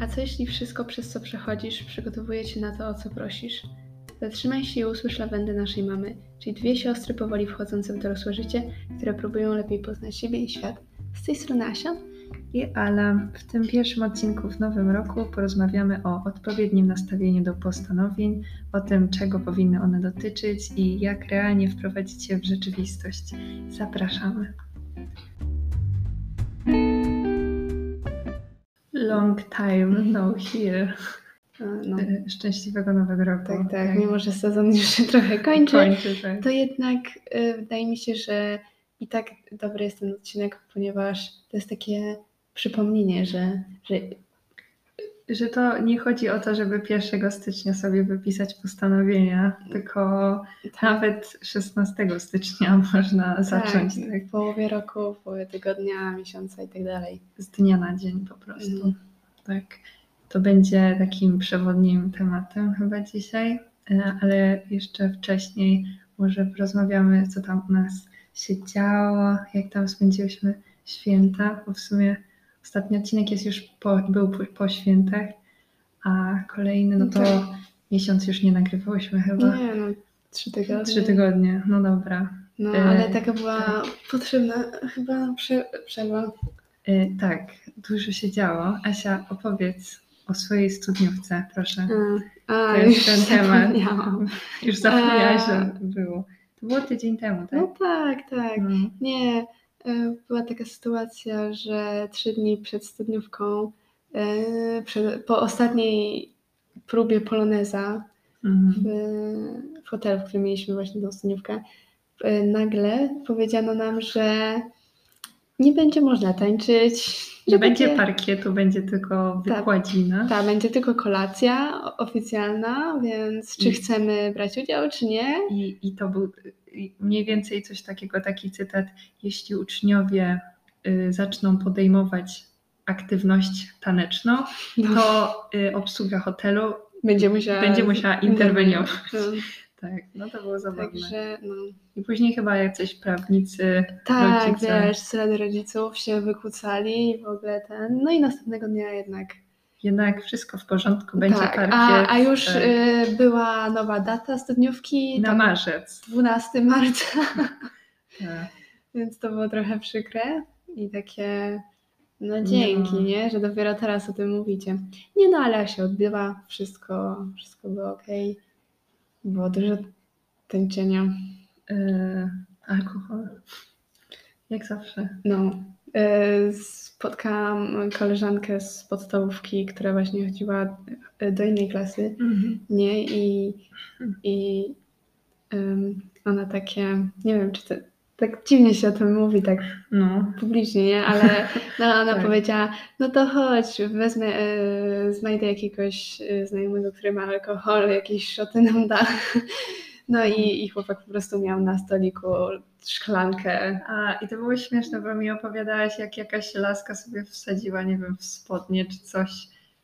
A co jeśli wszystko, przez co przechodzisz, przygotowuje cię na to, o co prosisz? Zatrzymaj się i usłysz lawendę naszej mamy, czyli dwie siostry powoli wchodzące w dorosłe życie, które próbują lepiej poznać siebie i świat. Z tej strony Asia. I Ala, w tym pierwszym odcinku w nowym roku porozmawiamy o odpowiednim nastawieniu do postanowień, o tym, czego powinny one dotyczyć i jak realnie wprowadzić je w rzeczywistość. Zapraszamy. Long time no here. No. E, Szczęśliwego nowego roku. Tak, tak, mimo że sezon już się trochę kończy, Kończy, tak. to jednak y, wydaje mi się, że i tak dobry jest ten odcinek, ponieważ to jest takie przypomnienie, że, że Że to nie chodzi o to, żeby 1 stycznia sobie wypisać postanowienia, tylko nawet 16 stycznia można zacząć tak, tak, w połowie roku, w połowie tygodnia, miesiąca i tak dalej. z dnia na dzień po prostu. Mhm. Tak. To będzie takim przewodnim tematem chyba dzisiaj, e, ale jeszcze wcześniej może porozmawiamy, co tam u nas się działo, jak tam spędziłyśmy święta, bo w sumie ostatni odcinek jest już po, był po, po świętach, a kolejny, no to Tak. miesiąc już nie nagrywałyśmy chyba. Nie no, trzy tygodnie. Trzy tygodnie, no dobra. No, E, ale taka była potrzebna chyba prze, przerwa. E, tak, dużo się działo. Asia, opowiedz o swojej studniówce, proszę. A, a To jest już ten temat. Już zapomniałaś, że było. To było tydzień temu, tak? No tak, tak. No. Nie, była taka sytuacja, że trzy dni przed studniówką, e, przed, po ostatniej próbie poloneza w, Mhm. w hotelu, w którym mieliśmy właśnie tą studniówkę, e, nagle powiedziano nam, że nie będzie można tańczyć. Nie będzie takie- parkietu, będzie tylko wykładzina. Tak, będzie tylko kolacja oficjalna, więc czy I- chcemy brać udział, czy nie? I, I to był mniej więcej coś takiego, taki cytat. Jeśli uczniowie y, zaczną podejmować aktywność taneczną, No, to y, obsługa hotelu będzie musiała, będzie musiała interweniować. No, Tak, no to było zabawne. Także, no. I później chyba jacyś prawnicy, Tak, rodzice. wiesz, z rady rodziców się wykłócali i w ogóle ten. No i następnego dnia jednak. jednak wszystko w porządku, będzie tak, parkiet. a, a już tak, y, była nowa data studniówki, na tam marzec. 12 marca, Tak. więc to było trochę przykre i takie. No dzięki, No. nie? Że dopiero teraz o tym mówicie. Nie no, ale się odbywa, wszystko, wszystko było ok. Było dużo tańczenia. Y, alkohol. Jak zawsze. No, e, spotkałam koleżankę z podstawówki, która właśnie chodziła e, do innej klasy, nie? I, i em, ona takie, nie wiem, czy to tak dziwnie się o tym mówi, tak No. publicznie, nie? Ale no, ona Tak. powiedziała, no to chodź, wezmę, e, znajdę jakiegoś e, znajomego, który ma alkohol, jakieś szoty nam da. No i, i chłopak po prostu miał na stoliku szklankę A i to było śmieszne, bo mi opowiadałaś, jak jakaś laska sobie wsadziła, nie wiem, w spodnie czy coś.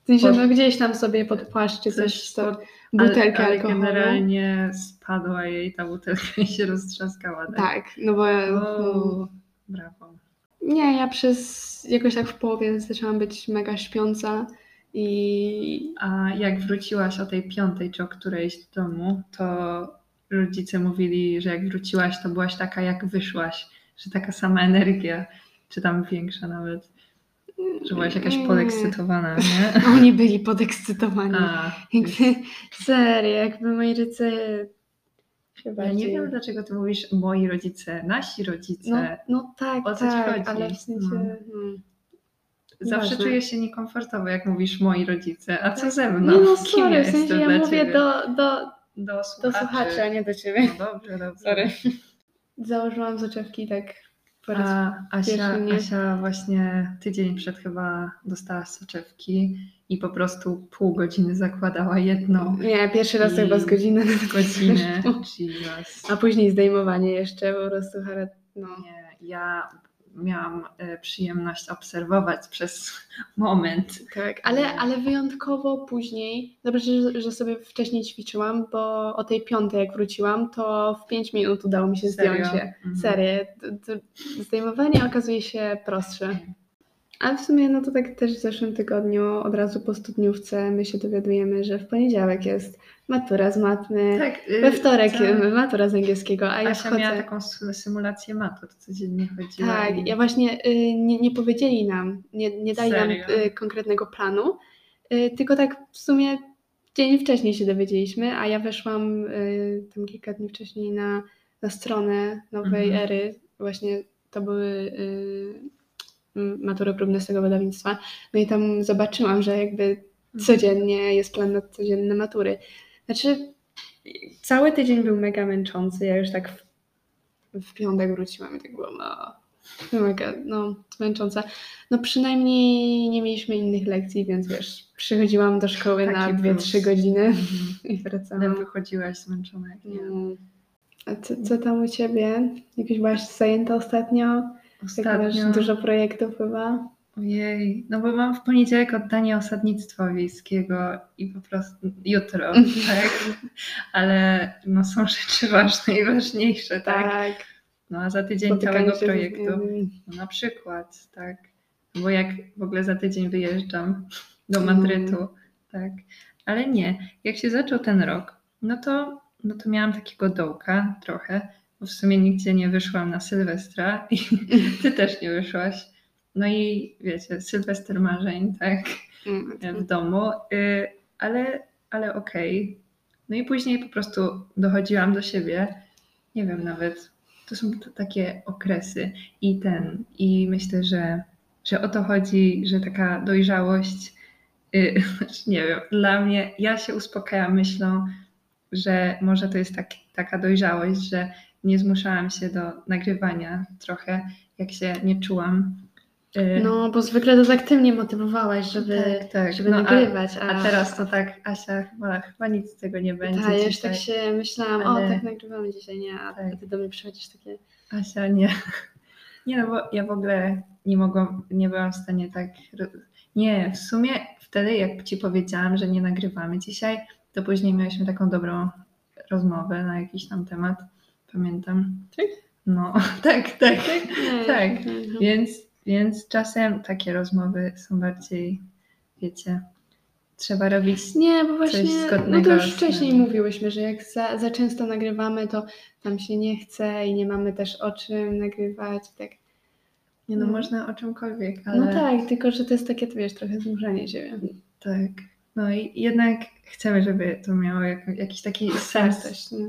W sensie, Pod- no gdzieś tam sobie pod płaszcz czy coś, to pod- butelkę ale, ale alkoholu. generalnie spadła jej ta butelka i się roztrzaskała. Tak. Tak, no bo no, O, brawo. nie, ja przez jakoś tak w połowie zaczęłam być mega śpiąca i A jak wróciłaś o tej piątej czy o którejś do domu, to rodzice mówili, że jak wróciłaś, to byłaś taka jak wyszłaś, że taka sama energia, czy tam większa nawet, że byłaś jakaś podekscytowana, nie? oni byli podekscytowani. A, Jakby, serio, jakby moi rodzice chyba ja nie wiem, dlaczego ty mówisz moi rodzice, nasi rodzice. No, no tak, O co ci tak, chodzi? ale w sensie... No. No. Zawsze Ważne. czuję się niekomfortowo, jak mówisz moi rodzice, a co Tak. ze mną? Nie no, Kim sorry, ja w sensie ja mówię ciebie? do, do, do do słuchaczy. słuchaczy, a nie do ciebie. No dobrze, dobrze. Sorry. Założyłam soczewki tak po raz A Asia. Asia właśnie tydzień przed chyba dostała soczewki i po prostu pół godziny zakładała jedną Nie, pierwszy raz I- chyba z godziny. godzinę. Jesus. A później zdejmowanie jeszcze po prostu no. Nie, ja miałam e, przyjemność obserwować przez moment. Tak, ale, ale wyjątkowo później, dobrze, że, że sobie wcześniej ćwiczyłam, bo o tej piątej jak wróciłam, to w 5 minut udało mi się Serio? zdjąć je. Mhm. Serię. Zdejmowanie okazuje się prostsze. A w sumie, no to tak też w zeszłym tygodniu, od razu po studniówce, my się dowiadujemy, że w poniedziałek jest matura z matmy, Tak, y, we wtorek co- matura z angielskiego, a ja Asia wchodzę... miała taką sy- symulację matur, codziennie chodziła. Tak, i... ja właśnie y, nie, nie powiedzieli nam, nie, nie dali nam Serio? y, konkretnego planu, y, tylko tak w sumie dzień wcześniej się dowiedzieliśmy, a ja weszłam y, tam kilka dni wcześniej na, na stronę nowej Mhm. ery, właśnie to były y, matury próbne z tego wydawnictwa, no i tam zobaczyłam, że jakby Mhm. codziennie jest plan na codzienne matury. Znaczy cały tydzień był mega męczący, ja już tak w, w piątek wróciłam i tak było no, mega, no, męczące. No przynajmniej nie mieliśmy innych lekcji, więc wiesz, przychodziłam do szkoły na Taki 2-3 plus. godziny Mhm. i wracałam. wychodziłaś zmęczona jak nie. No. A co, co tam u Ciebie? Jakoś byłaś zajęta ostatnio? Masz Ostatnio. dużo projektów chyba? Ojej, no bo mam w poniedziałek oddanie osadnictwa wiejskiego i po prostu jutro, tak? Ale no są rzeczy ważne i ważniejsze, tak? No a za tydzień Spotykanie całego projektu. No, na przykład, tak. Bo jak w ogóle za tydzień wyjeżdżam do No. Madrytu, tak. Ale nie, jak się zaczął ten rok, no to, no to miałam takiego dołka trochę, bo w sumie nigdzie nie wyszłam na Sylwestra i ty też nie wyszłaś. No i wiecie, Sylwester marzeń, tak, Mm, w domu, y, ale, ale okej. No i później po prostu dochodziłam do siebie, nie wiem nawet, to są t- takie okresy i ten, i myślę, że, że o to chodzi, że taka dojrzałość, y, znaczy nie wiem, dla mnie, ja się uspokajam myślą, że może to jest tak, taka dojrzałość, że nie zmuszałam się do nagrywania trochę, jak się nie czułam. Y, No, bo zwykle to tak Ty mnie motywowałaś, żeby, tak, tak. żeby No, a- nagrywać. A teraz to tak, Asia, chyba, chyba nic z tego nie będzie. Tak, ja już tak się myślałam, Ale- o tak nagrywamy dzisiaj, nie, a Tak. Ty do mnie przychodzisz takie... Asia, nie. Nie, no bo ja w ogóle nie mogłam, nie byłam w stanie tak. Nie, w sumie wtedy, jak ci powiedziałam, że nie nagrywamy dzisiaj, to później mieliśmy taką dobrą rozmowę na jakiś tam temat. Pamiętam. Tak? No, tak, tak. Nie, Tak, mhm. Więc, więc czasem takie rozmowy są bardziej, wiecie, trzeba robić. Nie, bo właśnie, no zgodnego to już z- wcześniej mówiłyśmy, że jak za, za często nagrywamy, to nam się nie chce i nie mamy też o czym nagrywać. Tak. Nie no, No. można o czymkolwiek, ale. No tak, tylko że to jest takie, wiesz, trochę zmuszanie siebie. Tak. No i jednak chcemy, żeby to miało jak, jakiś taki sens. Nie?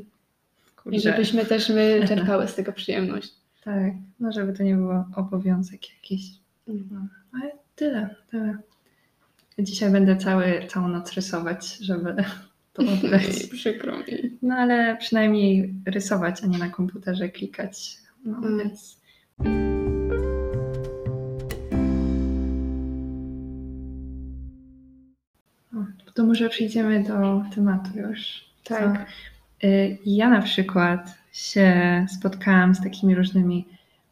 I żebyśmy też my czerpały z tego przyjemność. Tak, no żeby to nie było obowiązek jakiś. Mhm. No, ale tyle, tyle. Dzisiaj będę cały, całą noc rysować, żeby to oddać. Przykro mi. No ale przynajmniej rysować, a nie na komputerze klikać. No Mm. więc. O, To może przejdziemy do tematu już. co? Tak. Y, Ja na przykład się spotkałam z takimi różnymi,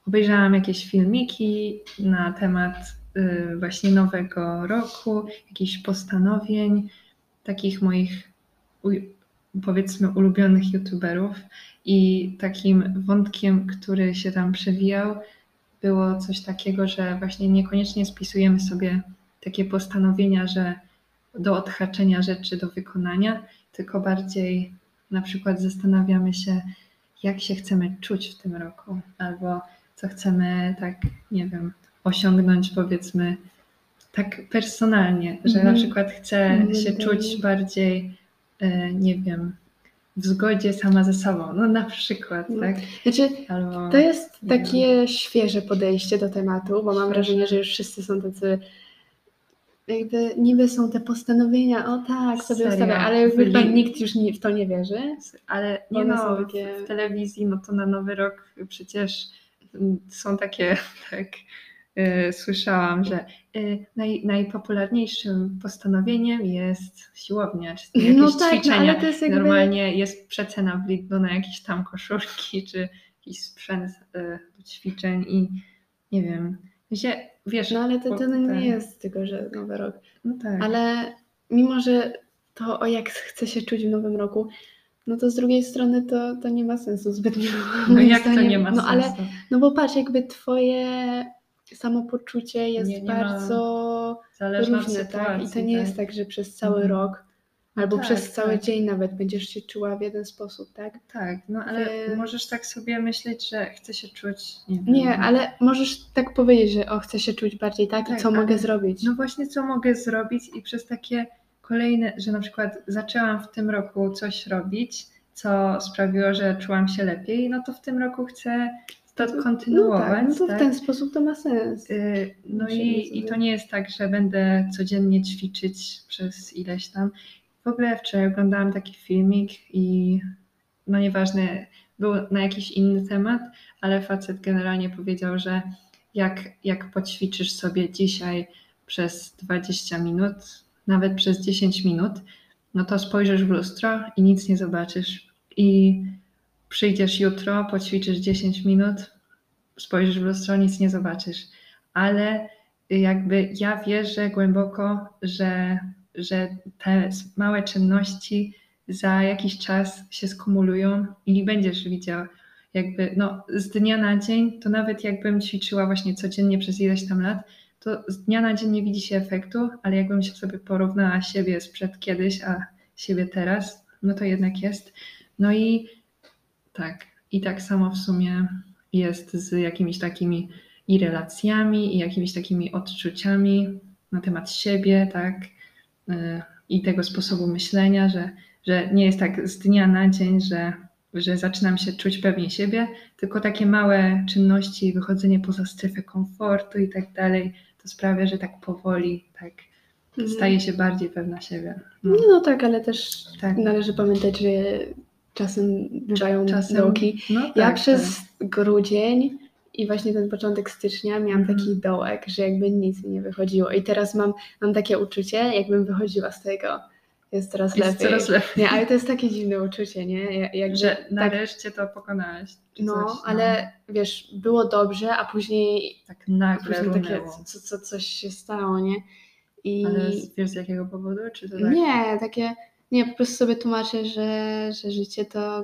obejrzałam jakieś filmiki na temat y, właśnie nowego roku, jakichś postanowień, takich moich powiedzmy ulubionych youtuberów. I takim wątkiem, który się tam przewijał, było coś takiego, że właśnie niekoniecznie spisujemy sobie takie postanowienia, że do odhaczenia rzeczy do wykonania, tylko bardziej na przykład zastanawiamy się, jak się chcemy czuć w tym roku, albo co chcemy, tak, nie wiem, osiągnąć, powiedzmy, tak personalnie, że Mhm. na przykład chcę się Indywidualnie. czuć bardziej, e, nie wiem, w zgodzie sama ze sobą, no na przykład, No. tak? Znaczy, Albo, to jest takie świeże podejście do tematu, bo mam wrażenie, że już wszyscy są tacy jakby niby są te postanowienia, o tak, sobie Serio? ustawiam, ale jakby Byli- nikt już nie, w to nie wierzy. Ale nie no, są w- takie- w telewizji, no to na Nowy Rok przecież mm, są takie, tak, y, słyszałam, że y, naj, najpopularniejszym postanowieniem jest siłownia, czy jakieś No tak, no, ćwiczenia. ale to jest jakby... Normalnie jest przecena w Lidlu na jakieś tam koszulki, czy jakiś sprzęt y, do ćwiczeń i nie wiem, się, wiesz... No ale to, to no tak, nie jest tylko, że Nowy Rok. No tak. Ale mimo, że to o jak chce się czuć w Nowym Roku, no to z drugiej strony to, to nie ma sensu zbytnio. no jak to nie ma no, sensu? Ale, no bo patrz, jakby twoje samopoczucie jest Nie- nie bardzo różne, tak? I to nie tak? jest tak, że przez cały Mhm. rok albo tak, przez cały tak. dzień nawet będziesz się czuła w jeden sposób, tak? Tak, no ale Więc- możesz tak sobie myśleć, że chcę się czuć, nie wiem. Nie, ale możesz tak powiedzieć, że o, chcę się czuć bardziej tak, Tak, i co ale- mogę zrobić. No właśnie, co mogę zrobić i przez takie kolejne, że na przykład zaczęłam w tym roku coś robić, co sprawiło, że czułam się lepiej, no to w tym roku chcę to no kontynuować. tak, no to tak? w ten sposób to ma sens. Y, No i, i to nie jest tak, że będę codziennie ćwiczyć przez ileś tam. W ogóle wczoraj oglądałam taki filmik i no nieważne, był na jakiś inny temat, ale facet generalnie powiedział, że jak, jak poćwiczysz sobie dzisiaj przez 20 minut, nawet przez 10 minut, no to spojrzysz w lustro i nic nie zobaczysz. I przyjdziesz jutro, poćwiczysz 10 minut, spojrzysz w lustro, nic nie zobaczysz. Ale jakby ja wierzę głęboko, że, że te małe czynności za jakiś czas się skumulują i będziesz widział jakby no, z dnia na dzień, to nawet jakbym ćwiczyła właśnie codziennie przez ileś tam lat, to z dnia na dzień nie widzi się efektu, ale jakbym się sobie porównała siebie sprzed kiedyś, a siebie teraz, no to jednak jest. No i tak, i tak samo w sumie jest z jakimiś takimi i relacjami, i jakimiś takimi odczuciami na temat siebie, tak, i tego sposobu myślenia, że, że nie jest tak z dnia na dzień, że, że zaczynam się czuć pewnie siebie, tylko takie małe czynności, wychodzenie poza strefę komfortu i tak dalej, to sprawia, że tak powoli, tak Mhm. staje się bardziej pewna siebie. No, No, tak, ale też tak. należy pamiętać, że czasem bywają Czasem- dołki. No, Ja tak, przez grudzień i właśnie ten początek stycznia miałam Mhm. taki dołek, że jakby nic mi nie wychodziło. I teraz mam, mam takie uczucie, jakbym wychodziła z tego. Jest coraz. Jest lepiej. coraz lepiej. Nie, ale to jest takie dziwne uczucie, nie? Ja- Jakby, Że tak, nareszcie to pokonałeś. no, coś, ale wiesz, było dobrze, a później, Tak nagle później takie, co, co, coś się stało, nie? I Ale wiesz z jakiego powodu? Czy to tak? nie, takie, nie, po prostu sobie tłumaczę, że, że życie to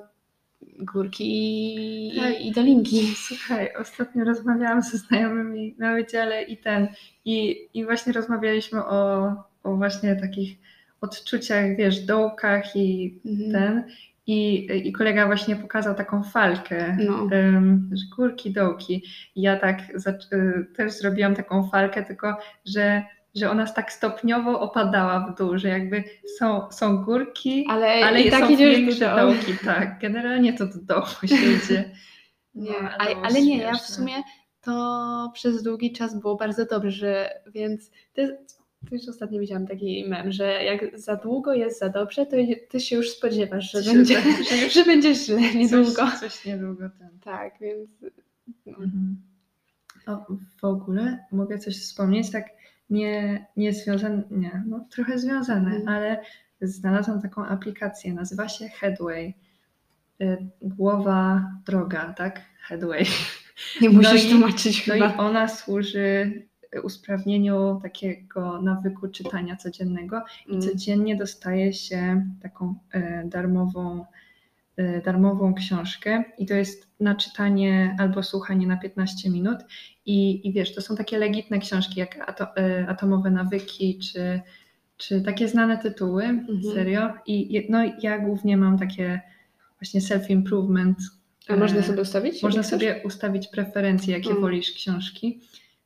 górki i, Tak. i, dolinki. Słuchaj, ostatnio rozmawiałam ze znajomymi na wydziale i ten, i, i właśnie rozmawialiśmy o, o właśnie takich odczuciach, wiesz, dołkach i Mhm. ten. I, I kolega właśnie pokazał taką falkę, No. em, że górki, dołki. I ja tak zac- y, też zrobiłam taką falkę, tylko że, że ona tak stopniowo opadała w dół, że jakby są, są górki, Ale, ale i tak są do większe dołu. dołki, tak. Generalnie to do dołu się idzie. Nie, No, ale, ale nie, ja w sumie to przez długi czas było bardzo dobrze, więc to, to już ostatnio widziałam taki mem, że jak za długo jest za dobrze, to ty się już spodziewasz, że, będzie, tak- że już że będzie źle niedługo. Coś, coś niedługo ten. Tak, więc no. Mhm. O, w ogóle mogę coś wspomnieć, tak nie, nie związane, nie, no trochę związane, Mhm. ale znalazłam taką aplikację, nazywa się Headway. Y, Głowa droga, tak? Headway. nie No musisz i- tłumaczyć No i chyba. ona służy usprawnieniu takiego nawyku czytania codziennego i Mm. codziennie dostaje się taką e, darmową, darmową książkę i to jest na czytanie albo słuchanie na 15 minut i, i wiesz, to są takie legitne książki jak ato, e, Atomowe nawyki czy, czy takie znane tytuły, Mhm. serio i no ja głównie mam takie właśnie self-improvement A można e, sobie ustawić? można sobie ustawić preferencje, jakie Mm. wolisz książki.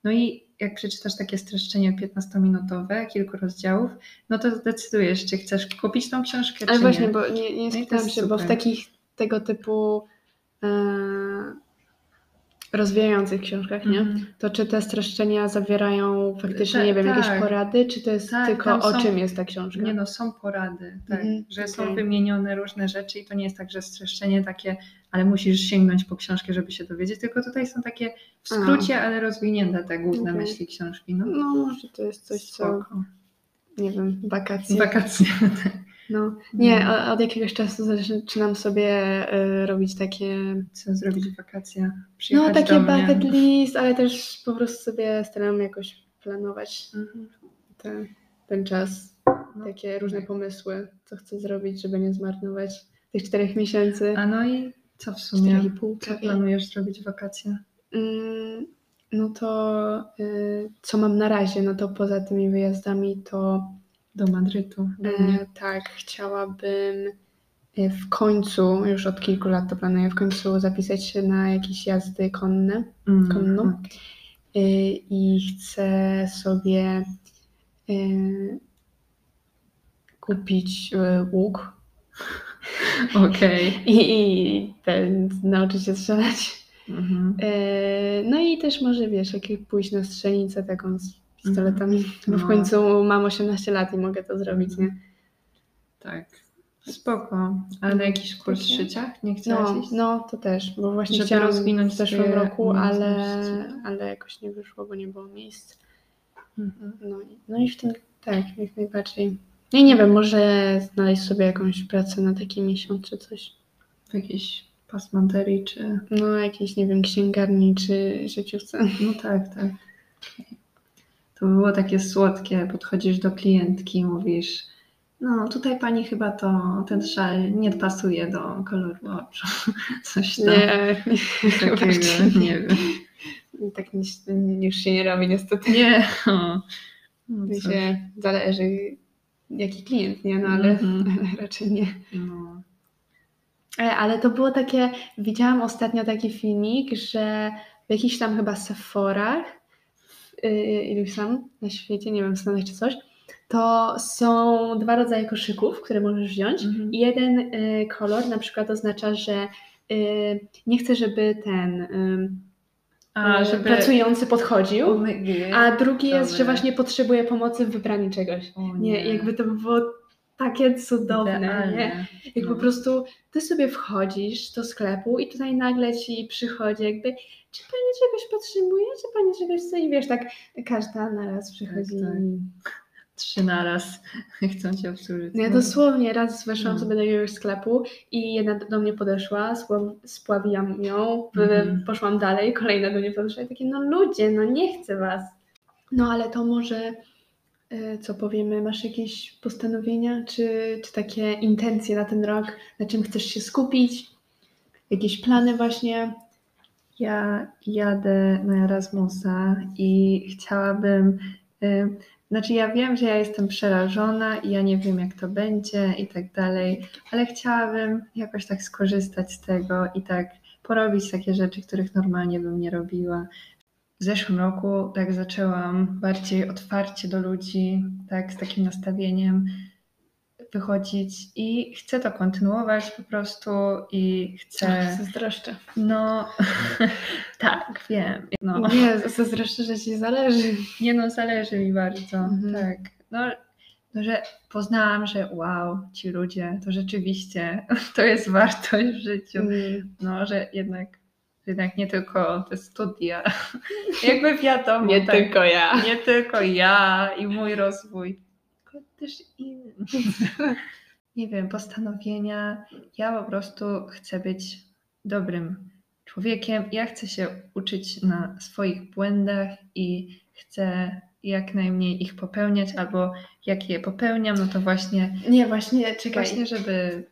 No i jak przeczytasz takie streszczenie 15-minutowe, kilku rozdziałów, no to zdecydujesz, czy chcesz kupić tą książkę, Ale czy właśnie, nie. bo nie, nie No spytałam się, bo w super. takich tego typu e, rozwijających książkach, nie? Mhm. To czy te streszczenia zawierają faktycznie, Ta- nie wiem, jakieś tak. porady, czy to jest Tak, tylko o są- czym jest ta książka? Nie no, są porady, tak, Mhm, że są okej. wymienione różne rzeczy i to nie jest tak, że streszczenie takie, ale musisz sięgnąć po książkę, żeby się dowiedzieć, tylko tutaj są takie w skrócie, ale rozwinięte te główne Okej. myśli książki. No, No może to jest coś, co, Spoko. nie wiem, wakacje. Wakacje. No. Nie, No. o- od jakiegoś czasu zaczynam sobie y, robić takie, Co zrobić w wakacje? no takie bucket list, ale też po prostu sobie staram jakoś planować Mhm. te, ten czas. No. Takie różne pomysły, co chcę zrobić, żeby nie zmarnować tych czterech miesięcy. A no i co w sumie? Co planujesz zrobić w wakacje? Mm, no to y, co mam na razie, no to poza tymi wyjazdami to Do Madrytu. e, tak, chciałabym e, w końcu, już od kilku lat to planuję, w końcu zapisać się na jakieś jazdy konne Mm, konną. okej. y, i chcę sobie y, kupić y, łuk Okej. i, i ten, nauczyć się strzelać. Mhm. E, No i też może wiesz, jak pójść na strzelnicę taką z pistoletami, bo w No. końcu mam 18 lat i mogę to zrobić, nie? Tak. Spoko. Ale na jakiś kurs Takie. szycia nie chciałaś No, iść? no to też, bo właśnie Żeby chciałam rozwinąć w zeszłym roku, ale, ale jakoś nie wyszło, bo nie było miejsc. Mhm. No, i- no i w tym tak, jak najbardziej. No i nie wiem, może znaleźć sobie jakąś pracę na taki miesiąc czy coś. W jakiejś pasmanterii czy... No, jakiejś, nie wiem, księgarni czy życiówce. No tak, tak. To by było takie słodkie. Podchodzisz do klientki i mówisz no tutaj pani chyba to, ten szal nie pasuje do koloru oczu. Coś tam Nie, takiego, właśnie nie wiem. Tak nie- już się nie robi niestety. Nie. No, cóż. się zależy jaki klient, nie? No ale, Mhm. ale raczej nie. No. E, Ale to było takie, widziałam ostatnio taki filmik, że w jakichś tam chyba Sephorach, yy, iluś tam na świecie, nie wiem, w Stanach czy coś, to są dwa rodzaje koszyków, które możesz wziąć. Mhm. I jeden y, kolor na przykład oznacza, że y, nie chcę, żeby ten y, żeby... pracujący podchodził, a drugi jest, że właśnie potrzebuje pomocy w wybraniu czegoś. O Nie, jakby to by było takie cudowne, nie? Jak No. po prostu ty sobie wchodzisz do sklepu i tutaj nagle ci przychodzi jakby, czy pani czegoś potrzebuje, czy pani czegoś chce i wiesz, tak każda naraz przychodzi. Tak, tak. Trzy naraz chcą cię obsłużyć. No ja dosłownie raz weszłam No. sobie do jakiegoś sklepu i jedna do mnie podeszła, spła- spławiłam ją, Mhm. poszłam dalej, kolejna do mnie podeszła i takie, no ludzie, no nie chcę was. No ale to może, e, co powiemy, masz jakieś postanowienia, czy, czy takie intencje na ten rok, na czym chcesz się skupić? Jakieś plany właśnie? Ja jadę na Erasmusa i chciałabym. Y, znaczy, ja wiem, że ja jestem przerażona i ja nie wiem, jak to będzie i tak dalej, ale chciałabym jakoś tak skorzystać z tego i tak porobić takie rzeczy, których normalnie bym nie robiła. W zeszłym roku tak zaczęłam bardziej otwarcie do ludzi, tak z takim nastawieniem wychodzić i chcę to kontynuować po prostu i chcę. Zazdroszczę. No, tak, wiem. No, Nie, zazdroszczę, że ci zależy. nie no, zależy mi bardzo, Mhm. tak. No, no, że poznałam, że wow, ci ludzie, to rzeczywiście, to jest wartość w życiu. Mm. No, że jednak, jednak nie tylko te studia, jakby wiadomo, Nie tak, tylko ja. nie tylko ja i mój rozwój, też inni. Nie wiem, postanowienia. Ja po prostu chcę być dobrym człowiekiem. Ja chcę się uczyć na swoich błędach i chcę jak najmniej ich popełniać, albo jak je popełniam, no to właśnie, Nie, właśnie, czekaj. właśnie żeby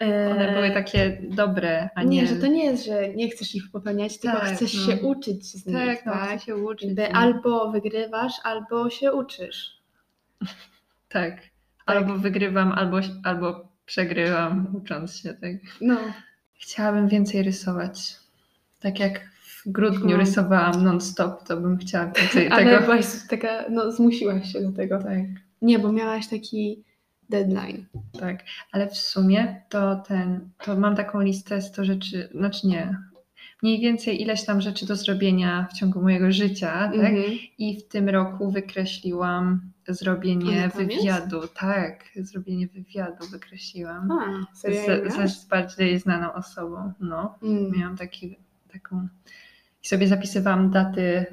one były takie dobre, a nie, nie... że to nie jest, że nie chcesz ich popełniać, tylko Tak, chcesz no. się uczyć z nich, Tak, no, tak? chcę się uczyć. I- albo wygrywasz, albo się uczysz. Tak. Albo wygrywam, albo, albo przegrywam ucząc się. Tak. No. Chciałabym więcej rysować. Tak jak w grudniu No. rysowałam non-stop, to bym chciała więcej Ale tego. byłaś taka, no zmusiłaś się do tego. Tak, Nie, bo miałaś taki deadline. tak. Ale w sumie to ten, to mam taką listę 100 rzeczy, znaczy nie, mniej więcej ileś tam rzeczy do zrobienia w ciągu mojego życia, tak? Mhm. I w tym roku wykreśliłam zrobienie tam jest? wywiadu. Tak, zrobienie wywiadu wykreśliłam. A, z, z bardziej znaną osobą. No, Mm. miałam taki, taką. I sobie zapisywałam daty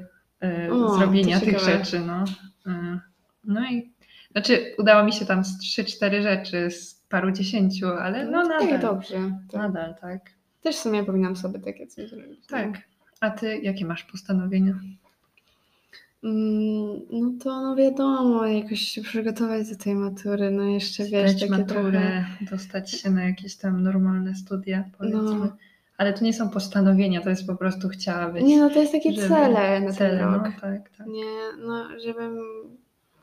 y, O, zrobienia tych rzeczy. No. Y, no i znaczy, udało mi się tam z 3-4 rzeczy z paru dziesięciu, ale no to nadal. tak dobrze. To Nadal, tak. Też w sumie powinnam sobie takie coś zrobić. Tak. A ty jakie masz postanowienia? Mm, No to no wiadomo, jakoś się przygotować do tej matury, no jeszcze wiesz, Zdać takie maturę, trochę... dostać się na jakieś tam normalne studia, powiedzmy. No. Ale to nie są postanowienia, to jest po prostu chciałabyś. Nie, no to jest takie żeby- cele na cele, ten rok. No, tak, tak. Nie, no żebym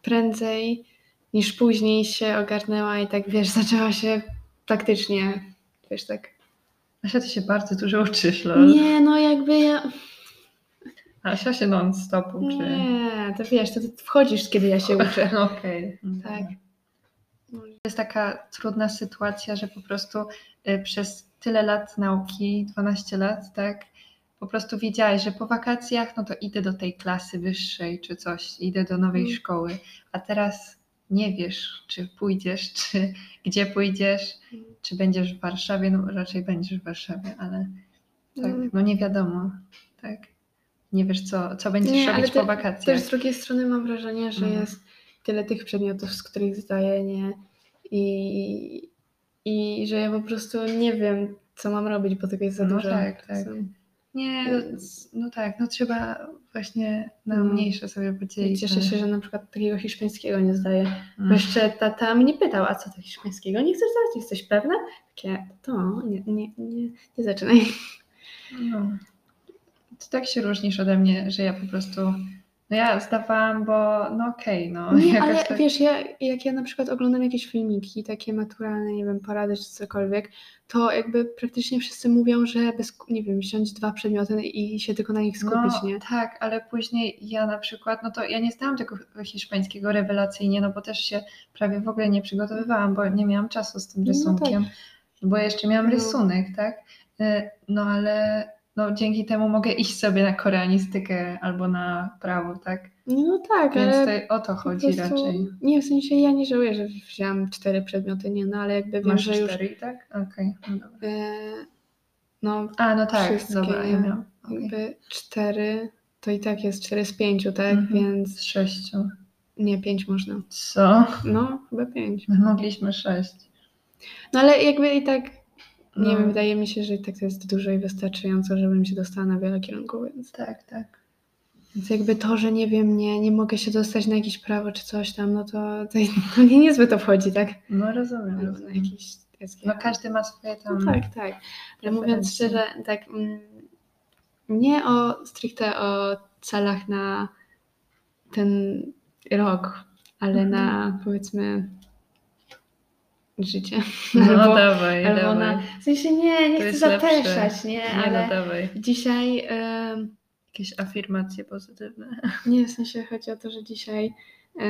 prędzej niż później się ogarnęła i tak, wiesz, zaczęła się praktycznie, wiesz, tak. Asia, ty się bardzo dużo uczysz, lol. Nie, no jakby ja... Asia się non-stop uczy. Nie, to wiesz, to ty wchodzisz, kiedy ja się uczę. Okej. Tak. To jest taka trudna sytuacja, że po prostu y, przez tyle lat nauki, 12 lat, tak, po prostu wiedziałaś, że po wakacjach, no to idę do tej klasy wyższej czy coś, idę do nowej Mm. szkoły, a teraz nie wiesz, czy pójdziesz, czy gdzie pójdziesz, Mm. Czy będziesz w Warszawie, no raczej będziesz w Warszawie, ale tak, Mm. no nie wiadomo, tak. Nie wiesz, co, co będziesz Nie, robić te- po wakacjach. Też z drugiej strony mam wrażenie, że Mhm. jest tyle tych przedmiotów, z których zdaję, nie? I, I że ja po prostu nie wiem, co mam robić, bo tego jest za No dużo. tak, tak. Nie, no, no tak, no trzeba właśnie na No. mniejsze sobie podzielić. cieszę się, że na przykład takiego hiszpańskiego nie zdaję. Bo Mm. jeszcze tata mnie pytał, a co to hiszpańskiego? Nie chcesz zdać? Jesteś pewna? Takie, to nie, nie, nie, nie zaczynaj. No. To tak się różnisz ode mnie, że ja po prostu, no ja zdawałam, bo no okej, no. Nie, jakoś ale tak, wiesz, ja, jak ja na przykład oglądam jakieś filmiki, takie maturalne, nie wiem, porady czy cokolwiek, to jakby praktycznie wszyscy mówią, że bez, nie wiem, wziąć dwa przedmioty i się tylko na nich skupić, no, nie? tak, ale później ja na przykład, no to ja nie zdałam tego hiszpańskiego rewelacyjnie, no bo też się prawie w ogóle nie przygotowywałam, bo nie miałam czasu z tym No tak. rysunkiem, bo jeszcze miałam No. rysunek, tak? Y, No ale no, dzięki temu mogę iść sobie na koreanistykę albo na prawo, tak? No tak, Więc ale o to chodzi prostu- raczej. Nie, w sensie ja nie żałuję, że wzięłam cztery przedmioty, nie, no ale jakby wiem, Masz że już... cztery i tak? Okej, no dobra. E, no, A, no tak, Wszystkie, dobra, ja miałam. jakby cztery, to i tak jest cztery z pięciu, tak? Mhm. Więc Z sześciu. nie, pięć można. Co? No, chyba pięć. My mogliśmy sześć. No ale jakby i tak, nie No. wiem, wydaje mi się, że i tak to jest dużo i wystarczająco, żebym się dostała na wiele kierunków, więc, Tak, tak. więc jakby to, że nie wiem, nie, nie mogę się dostać na jakieś prawo czy coś tam, no to, to, to mnie niezłe to wchodzi, tak? No rozumiem. Albo na rozumiem. jakieś. No każdy ma swoje tam... No tak, tak. Ale mówiąc szczerze, tak, mm, nie o stricte o celach na ten rok, ale Mhm. na powiedzmy życie. No albo, dawaj, albo dawaj. na. W sensie nie, nie To chcę lepsze. zapeszać, nie, Nie, ale no dawaj. dzisiaj. Jakieś afirmacje pozytywne. nie, w sensie chodzi o to, że dzisiaj, e,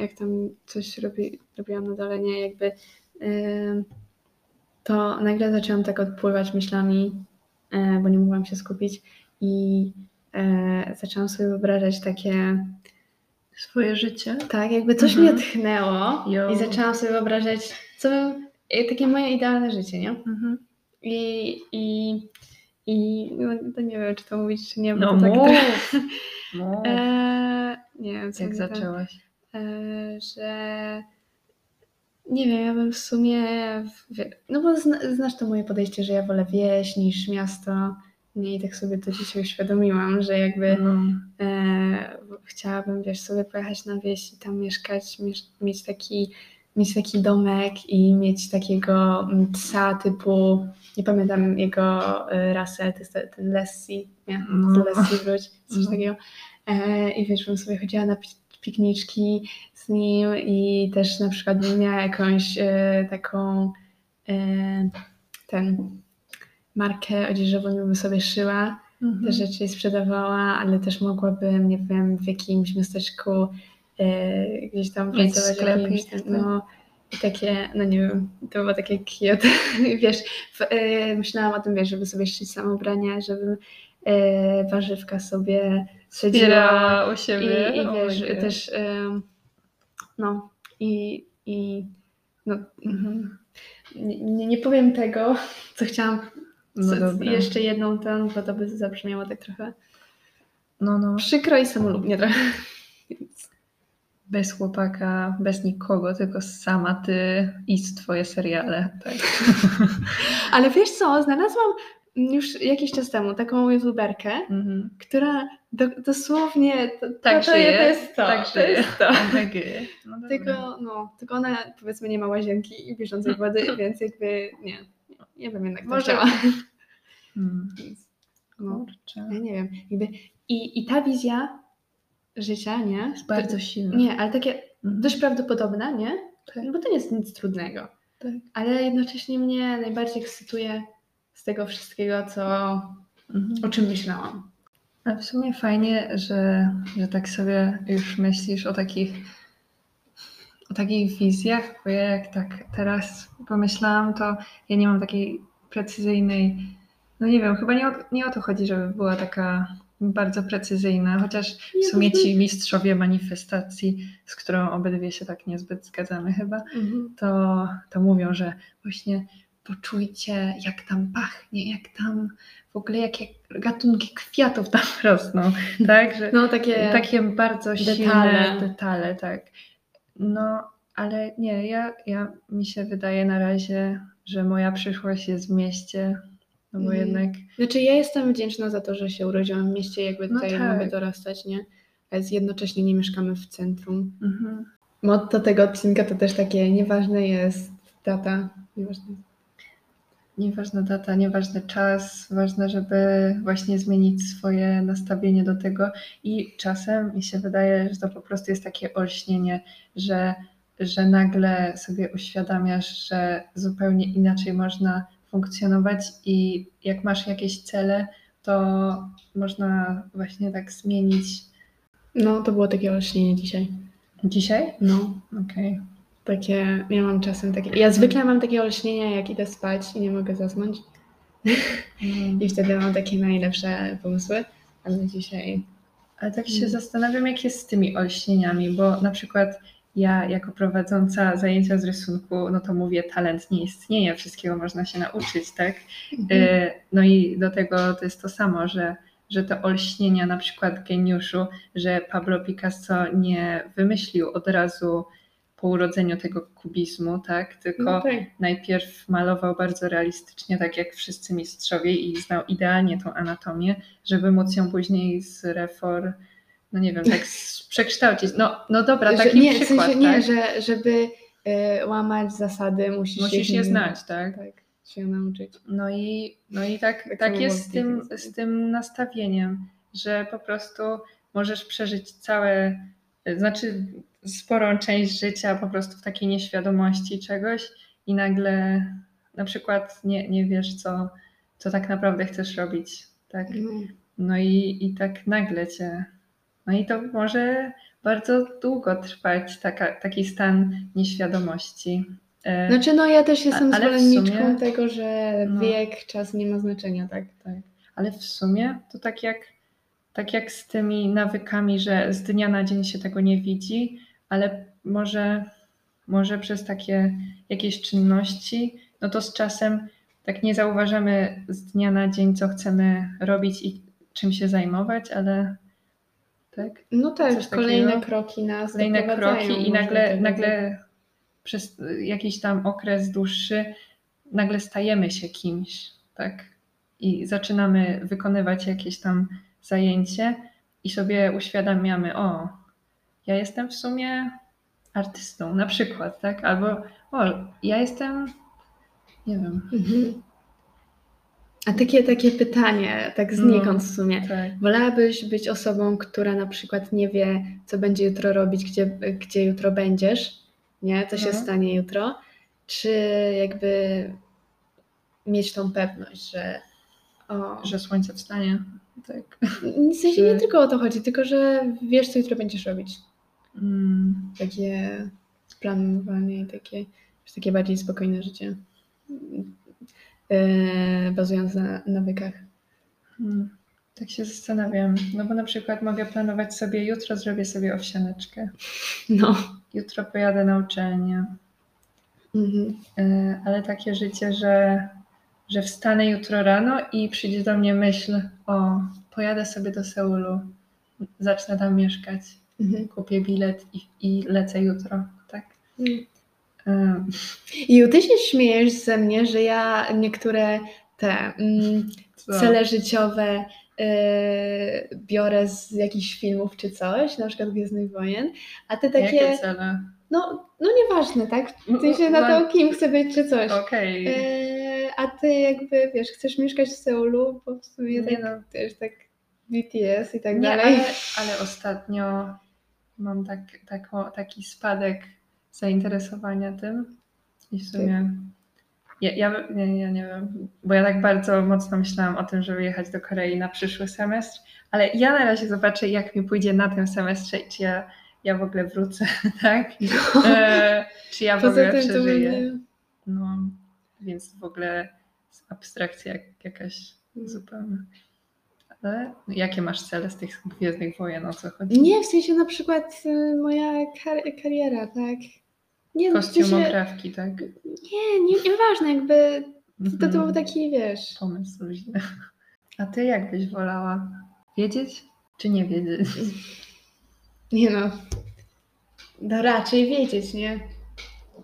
jak tam coś robi, robiłam na dole, nie, jakby to nagle zaczęłam tak odpływać myślami, e, bo nie mogłam się skupić i e, zaczęłam sobie wyobrażać takie, Swoje życie. tak, jakby coś Mhm. mnie tchnęło Jo. i zaczęłam sobie wyobrażać, co bym, e, takie moje idealne życie, nie? Mhm. I, i, i no, to nie wiem, czy to mówić, czy nie, bo No tak mów. trochę- Mów. e, nie wiem, co Jak zaczęłaś? E, że nie wiem, ja bym w sumie, w- no bo zna, znasz to moje podejście, że ja wolę wieś niż miasto. Nie, i tak sobie to dzisiaj uświadomiłam, że jakby No. e, chciałabym, wiesz, sobie pojechać na wieś i tam mieszkać, miesz, mieć taki mieć taki domek i mieć takiego mm, psa typu, nie pamiętam jego e, rasę, to jest ten- Lassie, nie? No. Lassie wróć, coś No. takiego. E, I wiesz, bym sobie chodziła na pi- pikniczki z nim i też na przykład bym miała jakąś e, taką e, ten markę odzieżową bym sobie szyła, Mhm. te rzeczy i sprzedawała, ale też mogłabym, nie wiem, w jakimś miasteczku e, gdzieś tam Mieć pracować, jakimś tak? no i takie, no nie wiem, to było takie cute, wiesz, w, e, myślałam o tym, wiesz, żeby sobie szyć sam ubrania, żebym e, warzywka sobie Wspierała u i, siebie. i O wiesz, God. też no i, i no, Mhm. nie, nie, powiem tego, co chciałam No co- jeszcze jedną ten, bo to by zabrzmiało tak trochę No, no. przykro i samolubnie trochę. Bez chłopaka, bez nikogo, tylko sama ty i twoje seriale. Tak. Ale wiesz co, znalazłam już jakiś czas temu taką youtuberkę, Mhm. która do, dosłownie to, Tak to, to, żyje, to jest to. tak to żyje. jest to. OMG. No. Tylko, no, tylko ona powiedzmy nie ma łazienki i bieżącej wody, więc jakby nie, nie wiem jednak Może- chciała. Hmm. No, ja nie wiem. Jakby, i, I ta wizja życia, nie? Bardzo silna. Nie, ale takie Mhm. dość prawdopodobna, nie? Tak. Bo to nie jest nic trudnego. Tak. Ale jednocześnie mnie najbardziej ekscytuje z tego wszystkiego, co, Mhm. o czym myślałam. A w sumie fajnie, że, że tak sobie już myślisz o takich, o takich wizjach, bo ja jak tak teraz pomyślałam, to ja nie mam takiej precyzyjnej, no nie wiem, chyba nie o, nie o to chodzi, żeby była taka bardzo precyzyjna, chociaż w sumie ci mistrzowie manifestacji, z którą obydwie się tak niezbyt zgadzamy chyba, to, to mówią, że właśnie poczujcie, jak tam pachnie, jak tam w ogóle jakie gatunki kwiatów tam rosną, tak? Że No takie, takie bardzo silne detale. detale, tak. No, ale nie, ja, ja mi się wydaje na razie, że moja przyszłość jest w mieście, no bo Mhm. jednak Znaczy ja jestem wdzięczna za to, że się urodziłam w mieście, jakby No tutaj tak. mamy dorastać, nie? Ale jednocześnie nie mieszkamy w centrum. mhm, Motto tego odcinka to też takie, nieważne jest data, nieważne nieważna data, nieważny czas, ważne, żeby właśnie zmienić swoje nastawienie do tego i czasem mi się wydaje, że to po prostu jest takie olśnienie, że, że nagle sobie uświadamiasz, że zupełnie inaczej można funkcjonować i jak masz jakieś cele, to można właśnie tak zmienić. No, to było takie olśnienie dzisiaj. Dzisiaj? No, Okej. takie, ja mam czasem takie, ja zwykle mam takie olśnienia, jak idę spać i nie mogę zasnąć Mm. i wtedy mam takie najlepsze pomysły, ale dzisiaj, Ale tak się Mm. zastanawiam, jak jest z tymi olśnieniami, bo na przykład ja jako prowadząca zajęcia z rysunku, no to mówię, talent nie istnieje, wszystkiego można się nauczyć, tak? Y, No i do tego to jest to samo, że, że te olśnienia na przykład geniuszu, że Pablo Picasso nie wymyślił od razu po urodzeniu tego kubizmu, tak? Tylko no tak. najpierw malował bardzo realistycznie, tak jak wszyscy mistrzowie i znał idealnie tą anatomię, żeby móc ją później z refor, no nie wiem, tak przekształcić. No, no dobra, że, taki nie, w przykład, sensie nie, tak? że, żeby e, łamać zasady, musisz, Musisz je znać, tak? Tak, się nauczyć. No i, no i tak, Tak tak jest z tym, z tym nastawieniem, że po prostu możesz przeżyć całe, znaczy sporą część życia po prostu w takiej nieświadomości czegoś i nagle na przykład nie, nie wiesz, co, co tak naprawdę chcesz robić. Tak? No. No i, i tak nagle cię. No i to może bardzo długo trwać taka, taki stan nieświadomości. E, Znaczy, no ja też jestem A- zwolenniczką sumie- tego, że No. wiek, czas nie ma znaczenia, tak? tak. Ale w sumie to tak jak, tak jak z tymi nawykami, że z dnia na dzień się tego nie widzi, ale może, może przez takie jakieś czynności, no to z czasem tak nie zauważamy z dnia na dzień, co chcemy robić i czym się zajmować, ale tak? No tak, Coś kolejne takiego. kroki nas Kolejne kroki i nagle, nagle przez jakiś tam okres dłuższy nagle stajemy się kimś, tak? I zaczynamy wykonywać jakieś tam zajęcie i sobie uświadamiamy, o, ja jestem w sumie artystą, na przykład, tak? Albo, o, ja jestem, nie wiem, Mhm. A takie, takie pytanie, tak znikąd w sumie. tak. Wolałabyś być osobą, która na przykład nie wie, co będzie jutro robić, gdzie, gdzie jutro będziesz, nie? Co się No. stanie jutro, czy jakby mieć tą pewność, że o, Że słońce wstanie, tak. w sensie nie tylko o to chodzi, tylko że wiesz, co jutro będziesz robić. Mm. Takie planowanie i takie, takie bardziej spokojne życie. Yy, bazujące na nawykach. Hmm, Tak się zastanawiam, no bo na przykład mogę planować sobie, jutro zrobię sobie owsianeczkę, No. jutro pojadę na uczelnię, Mhm. E, ale takie życie, że, że wstanę jutro rano i przyjdzie do mnie myśl, o, pojadę sobie do Seulu, zacznę tam mieszkać, Mhm. kupię bilet i, i lecę jutro, tak? Mm. I ty się śmiejesz ze mnie, że ja niektóre te mm, cele życiowe yy, biorę z jakichś filmów czy coś, na przykład Gwiezdnych Wojen, a ty takie, Jakie cele? no, no nieważne, tak? Ty się na No, to, kim chcę być czy coś. Okej, Yy, a ty jakby, wiesz, chcesz mieszkać w Seulu, bo w sumie Nie tak, no. też tak BTS i tak Nie, dalej. ale, ale ostatnio mam tak, taką, taki spadek zainteresowania tym i w sumie ja, ja, nie, ja nie wiem, bo ja tak bardzo mocno myślałam o tym, żeby jechać do Korei na przyszły semestr, ale ja na razie zobaczę, jak mi pójdzie na tym semestrze i czy ja, ja w ogóle wrócę, tak? E, czy ja w Poza ogóle przeżyję. No, więc w ogóle abstrakcja jak, jakaś Mm. zupełna. Ale jakie masz cele z tych Gwiezdnych Wojen, o co chodzi? Nie, w sensie na przykład y, moja kar- kariera, tak? Nie, no, Kostiumografki, tak? nie, nie, nieważne, jakby to, to Mhm. był taki, wiesz, Pomysł luźny. A ty jak byś wolała? Wiedzieć czy nie wiedzieć? nie no, no raczej wiedzieć, nie?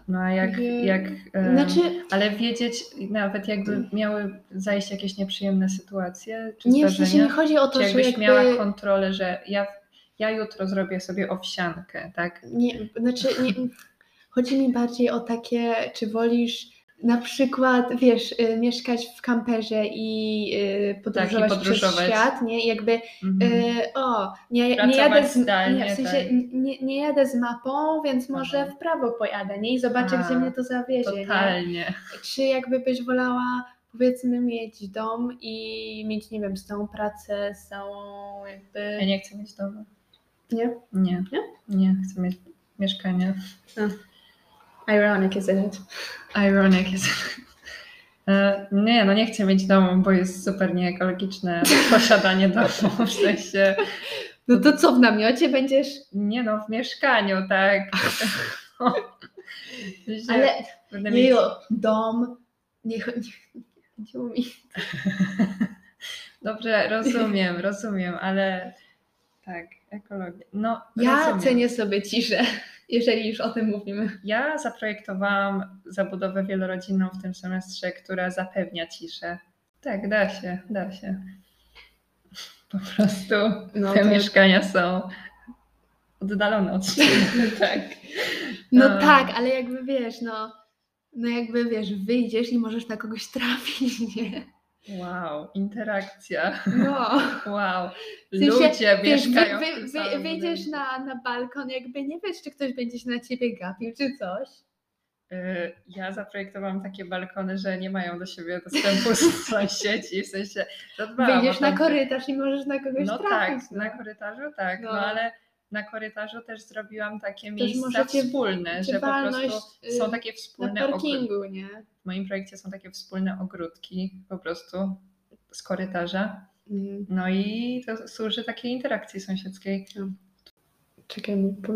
No a jak, Nie. jak em, Znaczy, ale wiedzieć nawet jakby miały zajść jakieś nieprzyjemne sytuacje czy nie, w sensie nie chodzi o to, czy że jakbyś jakby... miała kontrolę, że ja, ja jutro zrobię sobie owsiankę, tak? Nie, znaczy nie, chodzi mi bardziej o takie, czy wolisz na przykład, wiesz, y, mieszkać w kamperze i y, podróżować, Tak, podróżować. przez świat, nie? Jakby, Mhm. y, o, nie, nie jadę z, zdalnie, nie, w sensie tak. nie, nie jadę z mapą, więc może w prawo pojadę, nie? I zobaczę, A, gdzie mnie to zawiezie, nie? Totalnie. Czy jakby byś wolała, powiedzmy, mieć dom i mieć, nie wiem, stałą pracę, stałą jakby... Ja nie chcę mieć domu. Nie? Nie. Nie? Nie, chcę mieć mieszkanie. Ironic, isn't it? Ironic jest. E, Nie, no nie chcę mieć domu, bo jest super nieekologiczne posiadanie domu. W sensie, No to co, w namiocie będziesz? nie no, w mieszkaniu, tak. Ale będę mieć- dom, nie chodzi mi. Dobrze, rozumiem, rozumiem, ale tak, ekologia. No, Ja rozumiem. cenię sobie ciszę, jeżeli już o tym mówimy. Ja zaprojektowałam zabudowę wielorodzinną w tym semestrze, która zapewnia ciszę. Tak, da się, da się. Po prostu No, te mieszkania są oddalone od siebie. tak. No A. tak, ale jakby wiesz, no, no jakby wiesz, wyjdziesz i możesz na kogoś trafić, nie? Wow, interakcja. No. Wow. W sensie, Ludzie Wiesz, mieszkają wy, wy, wy, wyjdziesz na, na balkon, jakby nie wiesz, czy ktoś będzie się na ciebie gapił, czy coś. Y, Ja zaprojektowałam takie balkony, że nie mają do siebie dostępu sąsiedzi, w sensie zadbałam Wyjdziesz na korytarz i możesz na kogoś No trafić. tak, na korytarzu tak, no. No. ale na korytarzu też zrobiłam takie Też miejsca wspólne, że po prostu y, są takie Na wspólne ogródki. parkingu, nie? W moim projekcie są takie wspólne ogródki po prostu z korytarza. Mm. No i to służy takiej interakcji sąsiedzkiej. Czekaj, mu po-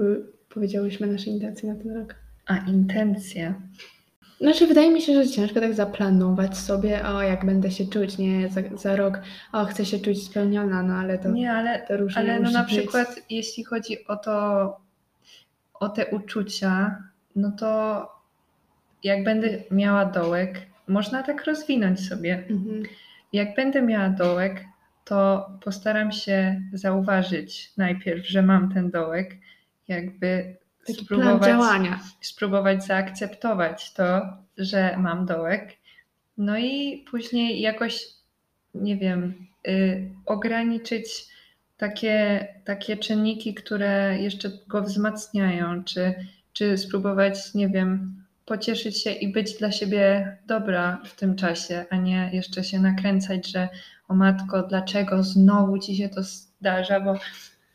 powiedziałyśmy nasze intencje na ten rok. A intencje. Znaczy, wydaje mi się, że ciężko tak zaplanować sobie, o jak będę się czuć, nie, za, za rok, o chcę się czuć spełniona, no ale to, Nie, ale to różnie Ale no na być. przykład jeśli chodzi o to, o te uczucia, no to jak będę miała dołek, można tak rozwinąć sobie. Mhm. Jak będę miała dołek, to postaram się zauważyć najpierw, że mam ten dołek, jakby Taki plan spróbować, działania. spróbować zaakceptować to, że mam dołek. No i później jakoś, nie wiem, y, ograniczyć takie, takie czynniki, które jeszcze go wzmacniają, czy, czy spróbować, nie wiem, pocieszyć się i być dla siebie dobra w tym czasie, a nie jeszcze się nakręcać, że o matko, dlaczego znowu ci się to zdarza, bo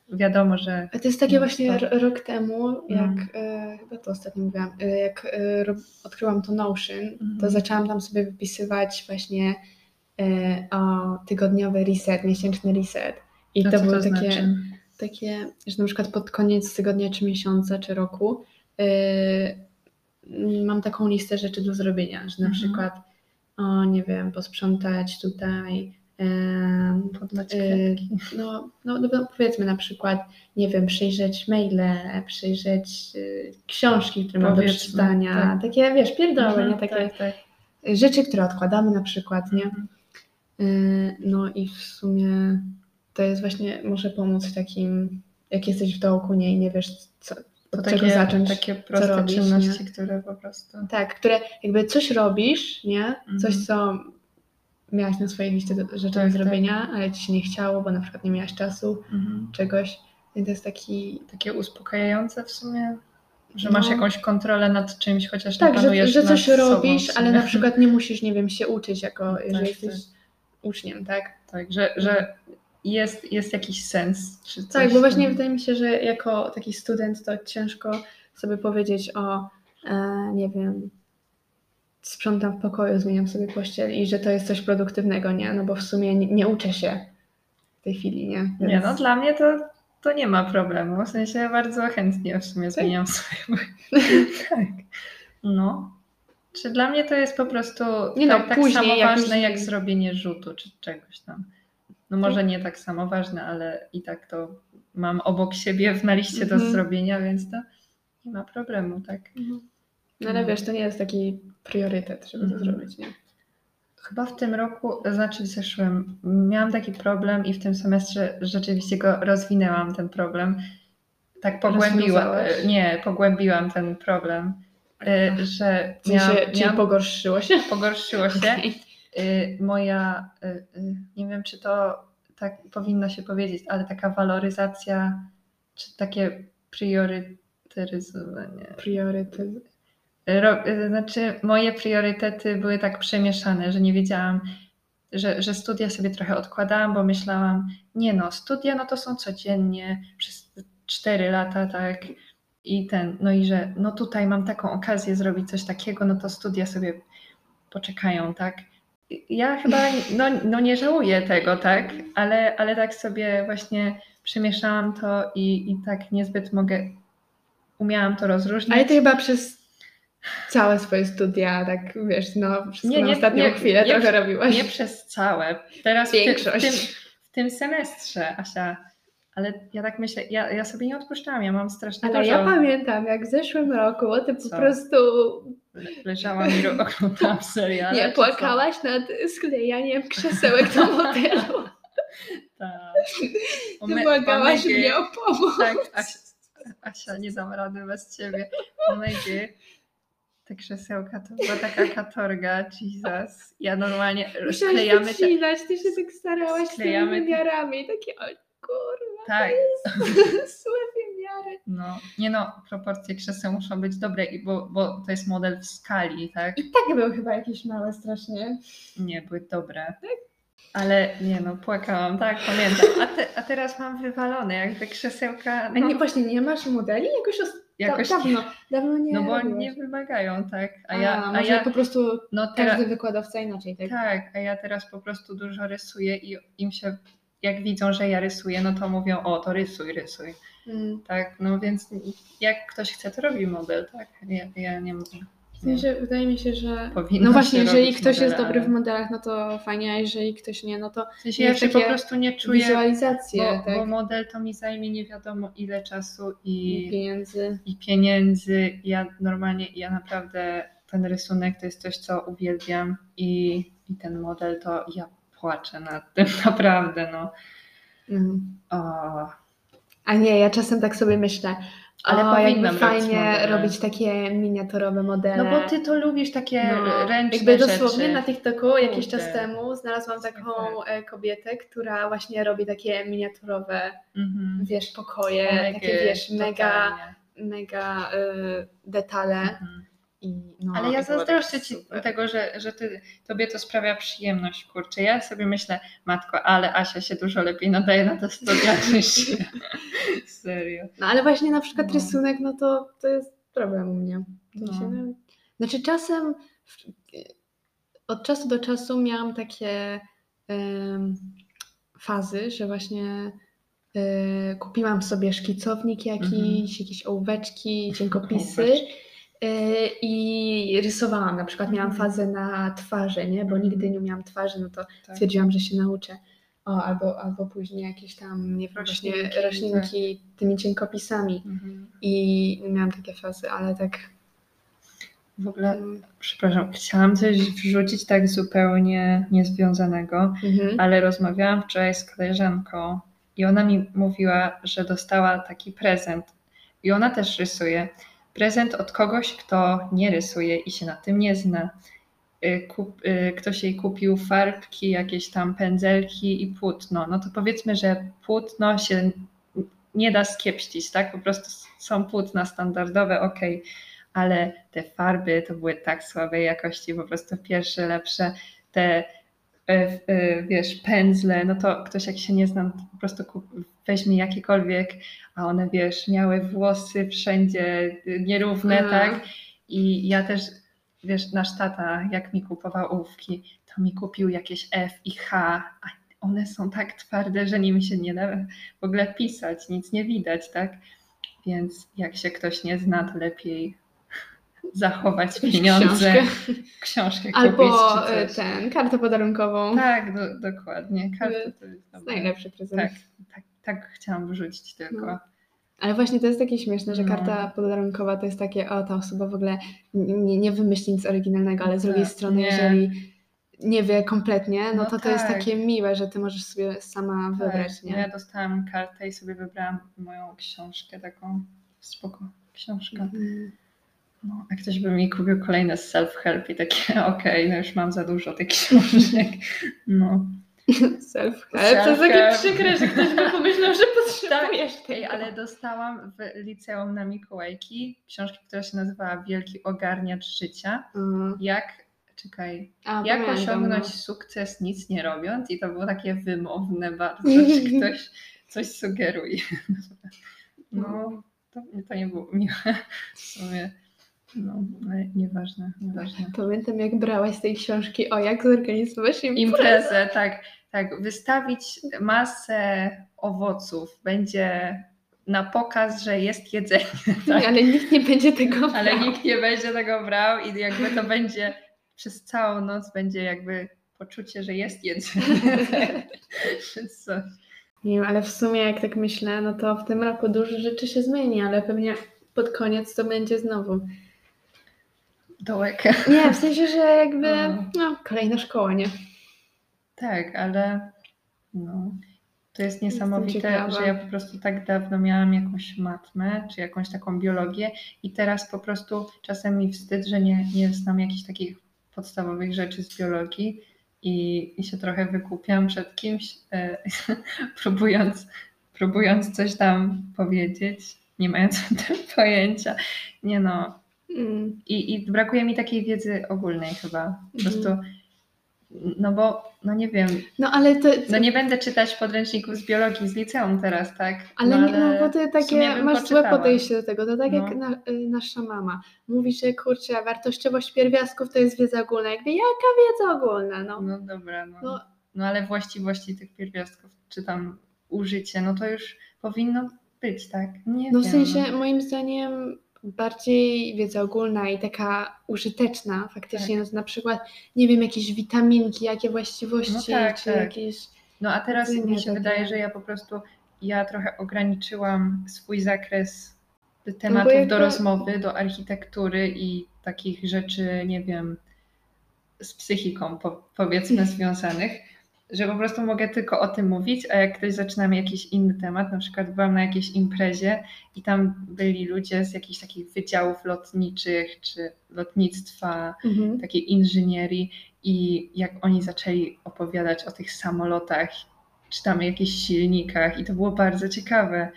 wiadomo, że to jest takie No, właśnie ro- rok temu, jak No. e, chyba to ostatnio mówiłam, e, jak e, ro- odkryłam to Notion, to Mhm. zaczęłam tam sobie wypisywać właśnie e, o tygodniowy reset, miesięczny reset. I a to to takie, znaczy? takie, że na przykład pod koniec tygodnia, czy miesiąca, czy roku yy, mam taką listę rzeczy do zrobienia, że na Mhm. przykład, o nie wiem, posprzątać tutaj, Podlać yy, kwiatki. no, no, no powiedzmy na przykład, nie wiem, przejrzeć maile, przejrzeć y, książki, które mam do przeczytania, tak. takie, wiesz, pierdoły, Mhm, nie? Takie tak, tak. rzeczy, które odkładamy na przykład, nie? Mhm. Y, No i w sumie to jest właśnie, może pomóc w takim, jak jesteś w dołku, nie, i nie wiesz, co, od To czego takie, zacząć. takie proste robić, czynności, nie? które po prostu... Tak, które jakby coś robisz, nie? Coś, Mhm. co miałaś na swojej liście rzeczy Tak, do zrobienia, ale ci się nie chciało, bo na przykład nie miałaś czasu, Mhm. czegoś. I to jest taki... Takie uspokajające w sumie, że No. masz jakąś kontrolę nad czymś, chociaż Tak, nie że, panujesz że coś nad sobą robisz, w ale na przykład nie musisz, nie wiem, się uczyć, jako Tak, jeżeli tak. jesteś uczniem, tak? Tak, że, że jest, jest jakiś sens. Czy coś Tak, bo właśnie tam. wydaje mi się, że jako taki student to ciężko sobie powiedzieć o, e, nie wiem, sprzątam w pokoju, zmieniam sobie pościel i że to jest coś produktywnego, nie? No bo w sumie nie, nie uczę się w tej chwili, nie? Nie, Więc- no dla mnie to, to nie ma problemu. W sensie ja bardzo chętnie w sumie zmieniam swoje. tak. No. Czy dla mnie to jest po prostu Nie no, tak, tak później, samo ważne już- jak zrobienie rzutu czy czegoś tam. No może nie tak samo ważne, ale i tak to mam obok siebie na liście do Mhm. zrobienia, więc to nie ma problemu, tak. No ale wiesz, to nie jest taki priorytet, żeby to Mhm. zrobić, nie? Chyba w tym roku, znaczy w zeszłym, miałam taki problem i w tym semestrze rzeczywiście go rozwinęłam, ten problem. Tak pogłębiłam, Rozwiązałaś? nie, pogłębiłam ten problem, y, że W sensie, miałam, czyli miałam, pogorszyło się? pogorszyło się. Okej. Y, Moja, y, y, nie wiem czy to tak powinno się powiedzieć, ale taka waloryzacja, czy takie priorytetyzowanie. Priorytet. Ro, znaczy, moje priorytety były tak przemieszane, że nie wiedziałam, że, że studia sobie trochę odkładałam, bo myślałam, nie no, studia no to są codziennie przez 4 lata, tak. I ten, no i że no tutaj mam taką okazję zrobić coś takiego, no to studia sobie poczekają, tak. Ja chyba no, no nie żałuję tego, tak, ale, ale tak sobie właśnie przemieszałam to i, i tak niezbyt mogę, umiałam to rozróżnić. Ale ty chyba przez całe swoje studia, tak wiesz, no wszystko Nie, na nie, ostatnią nie, chwilę trochę robiłaś. Nie przez całe. Teraz w, ty, w, Większość. tym, w tym semestrze, Asia. Ale ja tak myślę, ja, ja sobie nie odpuszczałam, ja mam strasznie Ale dużo. ja pamiętam, jak w zeszłym roku ty po Co? prostu Le- Leżałam i oglądałam seriale. nie czy co? płakałaś nad sklejaniem krzesełek do modelu. Tak. O Ty me- błagałaś omegi. mnie o pomoc. Tak, Asia, Asia, nie dam rady bez ciebie. Omegi. Te krzesełka to była taka katorga, Jesus. Ja normalnie Musiałaś sklejamy te... wycinać, ty się tak starałaś tymi Sklejamy te- wymiarami. I takie, o kurwa, Tak, złe wymiary. No, nie no, proporcje krzeseł muszą być dobre, bo, bo to jest model w skali, tak? I tak były chyba jakieś małe strasznie. Nie, były dobre. Ale nie no, płakałam, tak, pamiętam. A, te, a teraz mam wywalone, jakby krzesełka, A no, nie, właśnie nie masz modeli? Jakoś, os- jakoś, da, dawno, dawno nie no bo robiłaś. nie wymagają, tak? A A, ja, a ja po prostu no teraz, każdy wykładowca inaczej, tak? tak, a ja teraz po prostu dużo rysuję i im się, jak widzą, że ja rysuję, no to mówią, o, to rysuj, rysuj, Mm. tak? No więc jak ktoś chce, to robi model, tak? Ja, ja nie mówię. W sensie, wydaje mi się, że... Powinno No właśnie, jeżeli ktoś jest modele, dobry ale- w modelach, no to fajnie, a jeżeli ktoś nie, no to W sensie ja się po prostu nie czuję, wizualizacje, bo, tak? bo model to mi zajmie nie wiadomo ile czasu I i, pieniędzy. i pieniędzy. Ja normalnie, ja naprawdę ten rysunek to jest coś, co uwielbiam i, i ten model to ja płaczę nad tym naprawdę, no. Mm. O, A nie, ja czasem tak sobie myślę, Ale o, jakby fajnie modele. robić takie miniaturowe modele. no bo ty to lubisz takie No, ręczne Jakby dosłownie rzeczy. na TikToku jakiś Kurde. czas temu znalazłam Tak, taką e, kobietę, która właśnie robi takie miniaturowe, Mhm. wiesz, pokoje, Omega, takie wiesz, mega, totalnie. mega y, detale. Mhm. I, no, Ale ja zazdroszczę ci super. tego, że, że ty, tobie to sprawia przyjemność, kurczę. Ja sobie myślę, matko, ale Asia się dużo lepiej nadaje na te studia niż ja. Serio. No ale właśnie na przykład No. rysunek, no to, to jest problem u mnie. No. sensie, no. Znaczy czasem, od czasu do czasu miałam takie em, fazy, że właśnie e, kupiłam sobie szkicownik jakiś, jakieś ołóweczki, cienkopisy Ołóweczki. E, i rysowałam. Na przykład miałam Mhm. fazę na twarzy, nie? bo nigdy nie miałam twarzy, no to Tak. stwierdziłam, że się nauczę. O, albo, albo później jakieś tam, nie wiem, właśnie Roślinki, roślinki tymi cienkopisami. Mhm. I miałam takie fazy, ale tak. W ogóle, mm, przepraszam, chciałam coś wrzucić tak zupełnie niezwiązanego, Mhm. ale rozmawiałam wczoraj z koleżanką i ona mi mówiła, że dostała taki prezent I ona też rysuje. Prezent od kogoś, kto nie rysuje i się na tym nie zna. Y, kup, y, ktoś jej kupił farbki, jakieś tam pędzelki i płótno. No to powiedzmy, że płótno się nie da skiepścić, tak? Po prostu są płótna standardowe, ok, ale te farby to były tak słabej jakości, po prostu pierwsze, lepsze. Te wiesz, pędzle, no to ktoś jak się nie zna, to po prostu weźmie jakiekolwiek, a one wiesz, miały włosy wszędzie nierówne, a. tak? I ja też, wiesz, nasz tata, jak mi kupował ołówki, to mi kupił jakieś F i H, a one są tak twarde, że nimi się nie da w ogóle pisać, nic nie widać, tak? Więc jak się ktoś nie zna, to lepiej zachować pieniądze, książkę, książkę Albo e, ten, kartę podarunkową. Tak, do, dokładnie. Karta to jest najlepszy prezent. Tak, tak, tak chciałam wyrzucić tylko. No. Ale właśnie to jest takie śmieszne, że no. karta podarunkowa to jest takie, o ta osoba w ogóle nie, nie wymyśli nic oryginalnego, ale z drugiej tak, strony, nie. jeżeli nie wie kompletnie, no, no to tak. to jest tak. takie miłe, że ty możesz sobie sama tak. wybrać. Nie? Ja dostałam kartę i sobie wybrałam moją książkę, taką spoko książkę. Mm. No, a ktoś by mi kupił kolejne self-help i takie, okej, okay, no już mam za dużo tych książek. No. Self-help. To jest takie przykre, że ktoś by pomyślał, że potrzebujesz tak, tego. ale dostałam w liceum na Mikołajki książkę, która się nazywała Wielki ogarniacz życia. Mhm. Jak, czekaj, a, jak osiągnąć no. sukces nic nie robiąc i to było takie wymowne bardzo, że ktoś coś sugeruje. No, to, to nie było miłe w sumie. No, nieważne, nieważne. Pamiętam, jak brałaś z tej książki o jak zorganizować imprezę. Imprezę, tak, tak. Wystawić masę owoców. Będzie na pokaz, że jest jedzenie. Tak? Ale nikt nie będzie tego brał. Ale nikt nie będzie tego brał i jakby to będzie przez całą noc będzie jakby poczucie, że jest jedzenie. Nie wiem, ale w sumie jak tak myślę, no to w tym roku dużo rzeczy się zmieni, ale pewnie pod koniec to będzie znowu dołek. Nie, w sensie, że jakby no, kolejna szkoła, nie? Tak, ale no, to jest niesamowite, że ja po prostu tak dawno miałam jakąś matmę, czy jakąś taką biologię i teraz po prostu czasem mi wstyd, że nie, nie znam jakichś takich podstawowych rzeczy z biologii i, i się trochę wykupiam przed kimś, e, próbując, próbując coś tam powiedzieć, nie mając o tym pojęcia. Nie no, Mm. I, I brakuje mi takiej wiedzy ogólnej chyba. Po mhm. prostu, no bo, no nie wiem. No ale to, No nie będę czytać podręczników z biologii z liceum teraz, tak? Ale, no, ale no bo ty takie masz złe podejście do tego. To tak no. jak na, y, nasza mama mówi, że kurczę, wartościowość pierwiastków to jest wiedza ogólna. Jakby jaka wiedza ogólna? No, no dobra, no. no. No ale właściwości tych pierwiastków, czy tam użycie, no to już powinno być, tak? Nie no wiem. w sensie moim zdaniem bardziej wiedza ogólna i taka użyteczna faktycznie, tak. no na przykład, nie wiem, jakieś witaminki, jakie właściwości, no tak, czy tak. jakieś... No a teraz mi się wydaje, że ja po prostu, ja trochę ograniczyłam swój zakres tematów no do rozmowy, do architektury i takich rzeczy, nie wiem, z psychiką po, powiedzmy związanych że po prostu mogę tylko o tym mówić, a jak ktoś zaczyna mi jakiś inny temat, na przykład byłam na jakiejś imprezie i tam byli ludzie z jakichś takich wydziałów lotniczych czy lotnictwa, mhm. takiej inżynierii i jak oni zaczęli opowiadać o tych samolotach, czy tam jakichś silnikach i to było bardzo ciekawe.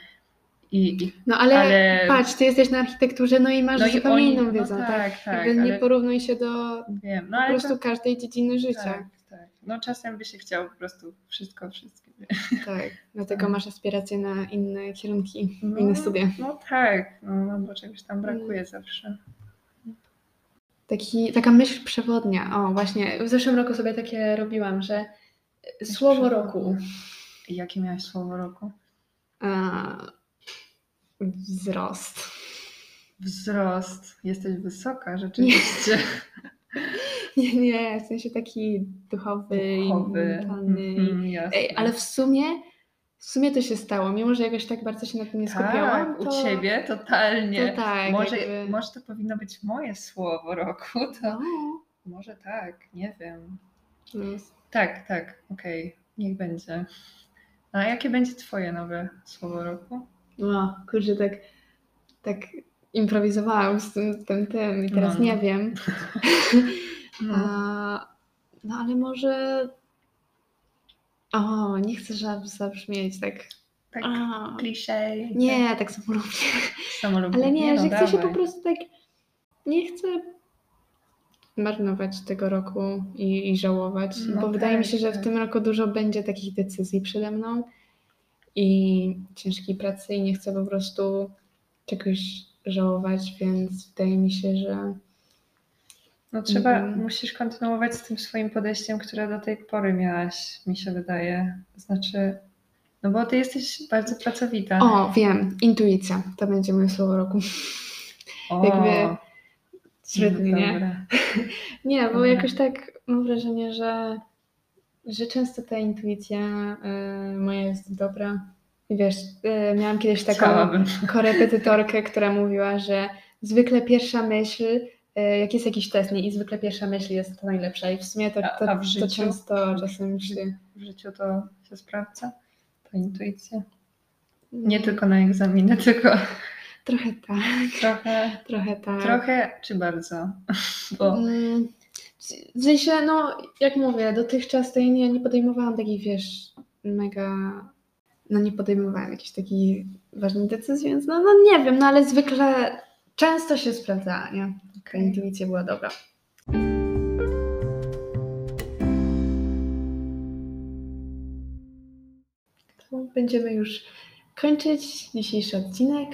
I, i, no ale, ale, patrz, ty jesteś na architekturze, no i masz no zupełnie inną no wiedzę, no tak? tak, tak ale... Nie porównuj się do Wiem, no po prostu to... każdej dziedziny życia. Tak no czasem by się chciało po prostu wszystko, wszystko. Tak, dlatego tak. masz aspiracje na inne kierunki, no, inne studia. No tak, no, no bo czegoś tam brakuje mm. zawsze. Taki, taka myśl przewodnia. O, właśnie, w zeszłym roku sobie takie robiłam, że słowo roku. Jakie miałeś słowo roku? A, wzrost. Wzrost. Jesteś wysoka, rzeczywiście. Nie, nie, w sensie taki duchowy, duchowy. mentalny. Mm, Ej, ale w sumie w sumie to się stało, mimo że jakoś tak bardzo się na tym nie skupiałam. Tak, to... u Ciebie totalnie. To tak, może, jakby... może to powinno być moje słowo roku, to no. może tak, nie wiem. Yes. Tak, tak, okej, okay. niech będzie. A jakie będzie Twoje nowe słowo roku? No, kurczę, tak tak improwizowałam z tym, tym, tym i teraz No. nie wiem. No. A, no ale może... O, nie chcę żab- zabrzmieć tak... Tak A, klisze. nie, tak samolubnie. Samolubnie. Ale nie, no, że chcę się po dawaj. prostu tak. Nie chcę marnować tego roku i, i żałować, No bo wydaje mi tak, się, że tak. w tym roku dużo będzie takich decyzji przede mną i ciężkiej pracy i nie chcę po prostu czegoś żałować, więc wydaje mi się, że No trzeba, Mhm. musisz kontynuować z tym swoim podejściem, które do tej pory miałaś, mi się wydaje. Znaczy, no bo ty jesteś bardzo pracowita. o, wiem, intuicja, to będzie moje słowo roku. O, jakby Świetnie, nie? Nie, bo Dobra. jakoś tak mam wrażenie, że, że często ta intuicja y, moja jest dobra. Wiesz, y, miałam kiedyś taką Chciałabym. korepetytorkę, która mówiła, że zwykle pierwsza myśl, y, jak jest jakiś test nie, i zwykle pierwsza myśl jest ta najlepsza. I w sumie to, A- to, a w to życiu? często czasem się... W życiu to się sprawdza, ta intuicja. Nie tylko na egzaminy, tylko Trochę tak, trochę, trochę tak. trochę czy bardzo. Bo Mm, W sensie, no, jak mówię, dotychczas to ja nie, nie podejmowałam takich, wiesz, mega. No, nie podejmowałam jakichś takich ważnych decyzji, więc no, no nie wiem, no ale zwykle często się sprawdzała, nie? Ta Okej. intuicja była dobra. To będziemy już kończyć dzisiejszy odcinek.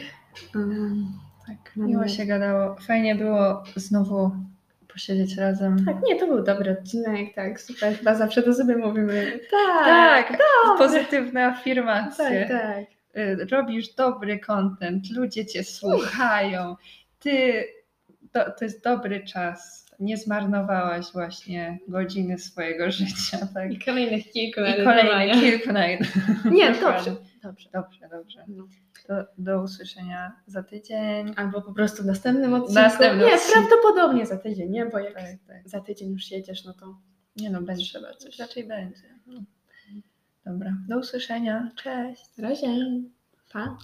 Um, tak, miło się gadało. Fajnie było znowu posiedzieć razem. tak, nie, to był dobry odcinek, tak, super. Chyba zawsze to sobie mówimy. Tak, dobre. pozytywne afirmacje. Tak, tak. Y, Robisz dobry content, ludzie cię słuchają. Ty, to, to jest dobry czas. Nie zmarnowałaś właśnie godziny swojego życia. Tak? I kolejnych kilku I edytowanie. kilku na Nie, dobrze. Dobrze. Dobrze, dobrze. No. To do usłyszenia za tydzień. Albo po prostu w następnym odcinku. Następnym nie, odcinku. prawdopodobnie za tydzień, nie? Bo jak Tak, tak. za tydzień już jedziesz, no to Nie no, będzie. trzeba coś. Raczej będzie. No. Dobra, do usłyszenia. Cześć. Na razie. Pa.